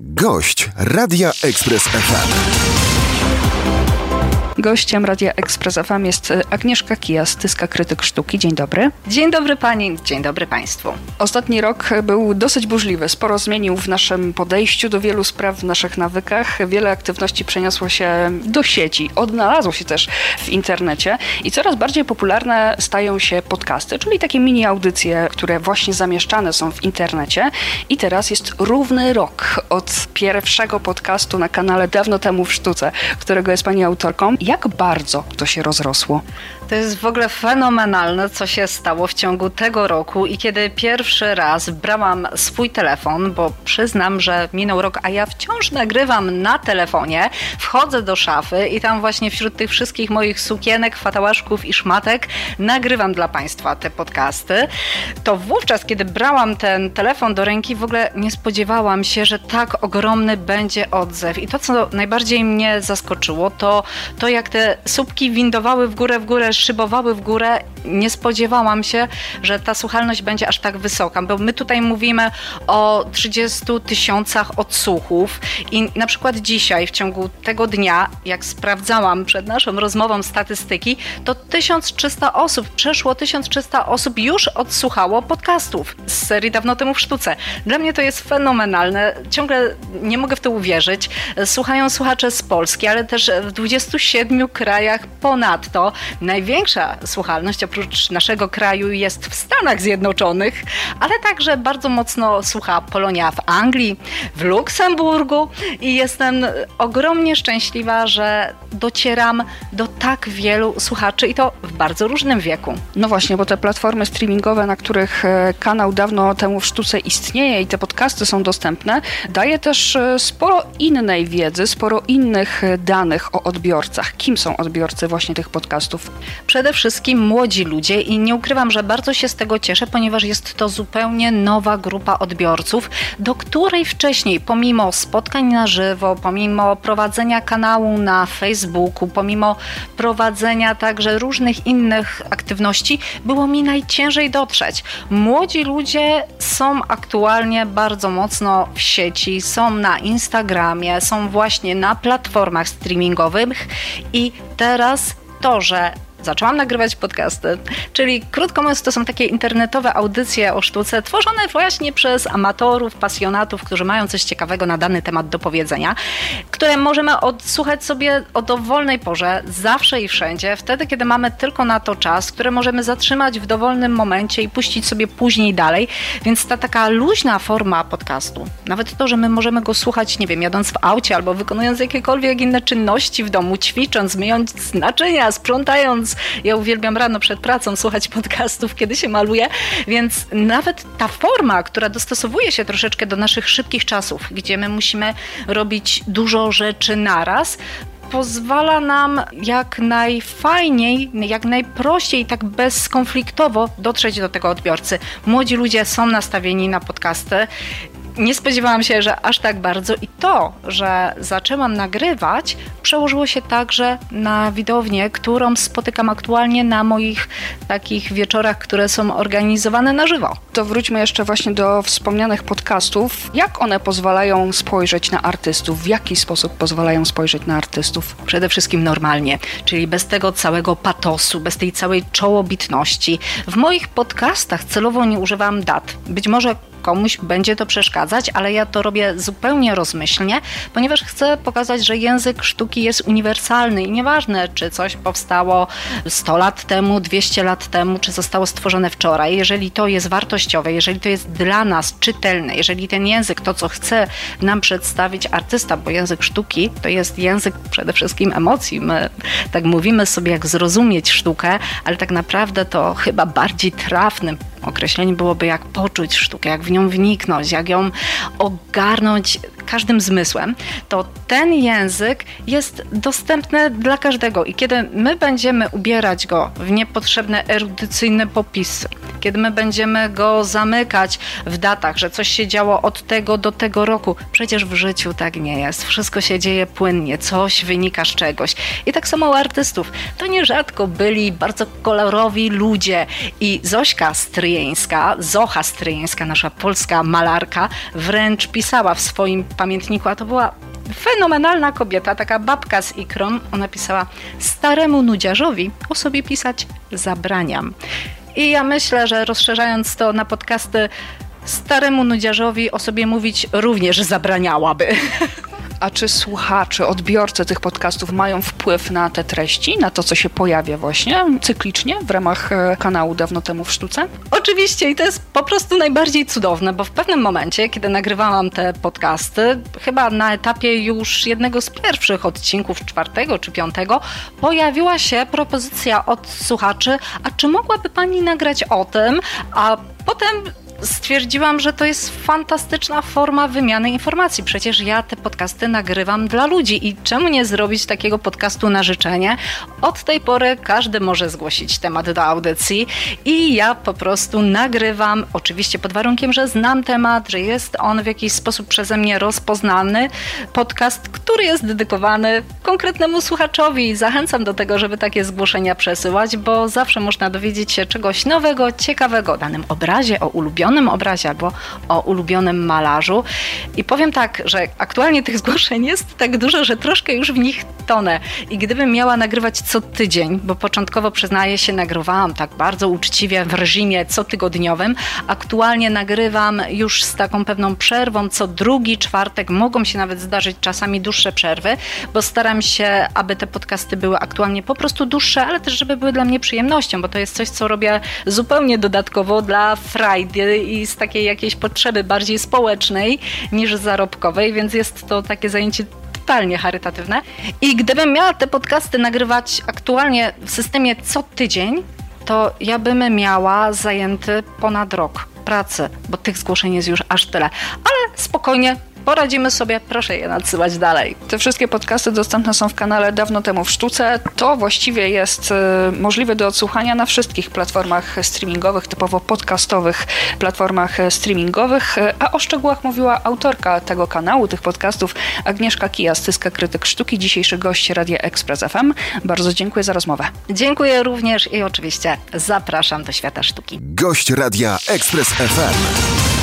Gość Radia Express FM. Gościem Radia Ekspres FM jest e, Agnieszka Kija, styska krytyk sztuki. Dzień dobry. Dzień dobry pani, dzień dobry państwu. Ostatni rok był dosyć burzliwy. Sporo zmienił w naszym podejściu do wielu spraw, w naszych nawykach. Wiele aktywności przeniosło się do sieci, odnalazło się też w internecie i coraz bardziej popularne stają się podcasty, czyli takie mini audycje, które właśnie zamieszczane są w internecie. I teraz jest równy rok od pierwszego podcastu na kanale Dawno temu w sztuce, którego jest pani autorką. Jak bardzo to się rozrosło? To jest w ogóle fenomenalne, co się stało w ciągu tego roku i kiedy pierwszy raz brałam swój telefon, bo przyznam, że minął rok, a ja wciąż nagrywam na telefonie, wchodzę do szafy i tam właśnie wśród tych wszystkich moich sukienek, fatałaszków i szmatek nagrywam dla Państwa te podcasty, to wówczas, kiedy brałam ten telefon do ręki, w ogóle nie spodziewałam się, że tak ogromny będzie odzew. I to, co najbardziej mnie zaskoczyło, to to, jak te słupki windowały w górę, w górę, szybowały w górę. Nie spodziewałam się, że ta słuchalność będzie aż tak wysoka, bo my tutaj mówimy o 30 tysiącach odsłuchów i na przykład dzisiaj w ciągu tego dnia, jak sprawdzałam przed naszą rozmową statystyki, to 1300 osób, przeszło 1300 osób już odsłuchało podcastów z serii Dawno temu w sztuce. Dla mnie to jest fenomenalne. Ciągle nie mogę w to uwierzyć. Słuchają słuchacze z Polski, ale też w 27 krajach ponadto. Największa słuchalność oprócz naszego kraju jest w Stanach Zjednoczonych, ale także bardzo mocno słucha Polonia w Anglii, w Luksemburgu i jestem ogromnie szczęśliwa, że docieram do tak wielu słuchaczy i to w bardzo różnym wieku. No właśnie, bo te platformy streamingowe, na których e, kanał dawno temu w sztuce istnieje i te podcasty są dostępne, daje też e, sporo innej wiedzy, sporo innych e, danych o odbiorcach. Kim są odbiorcy właśnie tych podcastów? Przede wszystkim młodzi ludzie i nie ukrywam, że bardzo się z tego cieszę, ponieważ jest to zupełnie nowa grupa odbiorców, do której wcześniej, pomimo spotkań na żywo, pomimo prowadzenia kanału na Facebooku, pomimo prowadzenia także różnych innych aktywności, było mi najciężej dotrzeć. Młodzi ludzie są aktualnie bardzo mocno w sieci, są na Instagramie, są właśnie na platformach streamingowych i teraz to, że zaczęłam nagrywać podcasty, czyli krótko mówiąc, to są takie internetowe audycje o sztuce tworzone właśnie przez amatorów, pasjonatów, którzy mają coś ciekawego na dany temat do powiedzenia, które możemy odsłuchać sobie o dowolnej porze, zawsze i wszędzie, wtedy, kiedy mamy tylko na to czas, które możemy zatrzymać w dowolnym momencie i puścić sobie później dalej. Więc ta taka luźna forma podcastu, nawet to, że my możemy go słuchać, nie wiem, jadąc w aucie albo wykonując jakiekolwiek inne czynności w domu, ćwicząc, myjąc naczynia, sprzątając, ja uwielbiam rano przed pracą słuchać podcastów, kiedy się maluję, więc nawet ta forma, która dostosowuje się troszeczkę do naszych szybkich czasów, gdzie my musimy robić dużo rzeczy naraz, pozwala nam jak najfajniej, jak najprościej, tak bezkonfliktowo dotrzeć do tego odbiorcy. Młodzi ludzie są nastawieni na podcasty nie spodziewałam się, że aż tak bardzo i to, że zaczęłam nagrywać, przełożyło się także na widownię, którą spotykam aktualnie na moich takich wieczorach, które są organizowane na żywo. To wróćmy jeszcze właśnie do wspomnianych podcastów. Jak one pozwalają spojrzeć na artystów? W jaki sposób pozwalają spojrzeć na artystów? Przede wszystkim normalnie, czyli bez tego całego patosu, bez tej całej czołobitności. W moich podcastach celowo nie używam dat. Być może komuś będzie to przeszkadzać, ale ja to robię zupełnie rozmyślnie, ponieważ chcę pokazać, że język sztuki jest uniwersalny i nieważne, czy coś powstało 100 lat temu, 200 lat temu, czy zostało stworzone wczoraj. Jeżeli to jest wartościowe, jeżeli to jest dla nas czytelne, jeżeli ten język, to co chce nam przedstawić artysta, bo język sztuki to jest język przede wszystkim emocji. My tak mówimy sobie, jak zrozumieć sztukę, ale tak naprawdę to chyba bardziej trafnym określenie byłoby jak poczuć sztukę, jak w nią wniknąć, jak ją ogarnąć każdym zmysłem, to ten język jest dostępny dla każdego i kiedy my będziemy ubierać go w niepotrzebne erudycyjne popisy, kiedy my będziemy go zamykać w datach, że coś się działo od tego do tego roku. Przecież w życiu tak nie jest. Wszystko się dzieje płynnie, coś wynika z czegoś. I tak samo u artystów. To nierzadko byli bardzo kolorowi ludzie. I Zośka Stryjeńska, Zocha Stryjeńska, nasza polska malarka, wręcz pisała w swoim pamiętniku, a to była fenomenalna kobieta, taka babka z ikrą. Ona pisała: Staremu nudziarzowi o sobie pisać zabraniam. I ja myślę, że rozszerzając to na podcasty, staremu nudziarzowi o sobie mówić również zabraniałaby. A czy słuchacze, odbiorcy tych podcastów mają wpływ na te treści, na to, co się pojawia właśnie cyklicznie w ramach e, kanału Dawno temu w sztuce? Oczywiście i to jest po prostu najbardziej cudowne, bo w pewnym momencie, kiedy nagrywałam te podcasty, chyba na etapie już jednego z pierwszych odcinków, czwartego czy piątego, pojawiła się propozycja od słuchaczy, a czy mogłaby pani nagrać o tym, a potem stwierdziłam, że to jest fantastyczna forma wymiany informacji. Przecież ja te podcasty nagrywam dla ludzi i czemu nie zrobić takiego podcastu na życzenie? Od tej pory każdy może zgłosić temat do audycji i ja po prostu nagrywam, oczywiście pod warunkiem, że znam temat, że jest on w jakiś sposób przeze mnie rozpoznany. Podcast, który jest dedykowany konkretnemu słuchaczowi. Zachęcam do tego, żeby takie zgłoszenia przesyłać, bo zawsze można dowiedzieć się czegoś nowego, ciekawego o danym obrazie, o ulubionym ulubionym obrazie albo o ulubionym malarzu. I powiem tak, że aktualnie tych zgłoszeń jest tak dużo, że troszkę już w nich tonę. I gdybym miała nagrywać co tydzień, bo początkowo przyznaję się, nagrywałam tak bardzo uczciwie w reżimie cotygodniowym, aktualnie nagrywam już z taką pewną przerwą, co drugi czwartek mogą się nawet zdarzyć czasami dłuższe przerwy, bo staram się, aby te podcasty były aktualnie po prostu dłuższe, ale też żeby były dla mnie przyjemnością, bo to jest coś, co robię zupełnie dodatkowo dla Friday i z takiej jakiejś potrzeby bardziej społecznej niż zarobkowej, więc jest to takie zajęcie totalnie charytatywne. I gdybym miała te podcasty nagrywać aktualnie w systemie co tydzień, to ja bym miała zajęty ponad rok pracy, bo tych zgłoszeń jest już aż tyle. Ale spokojnie, poradzimy sobie, proszę je nadsyłać dalej. Te wszystkie podcasty dostępne są w kanale Dawno temu w sztuce. To właściwie jest e, możliwe do odsłuchania na wszystkich platformach streamingowych, typowo podcastowych platformach streamingowych, e, a o szczegółach mówiła autorka tego kanału, tych podcastów, Agnieszka Kija, styska krytyk sztuki, dzisiejszy gość Radia Express FM. Bardzo dziękuję za rozmowę. Dziękuję również i oczywiście zapraszam do świata sztuki. Gość Radia Express FM.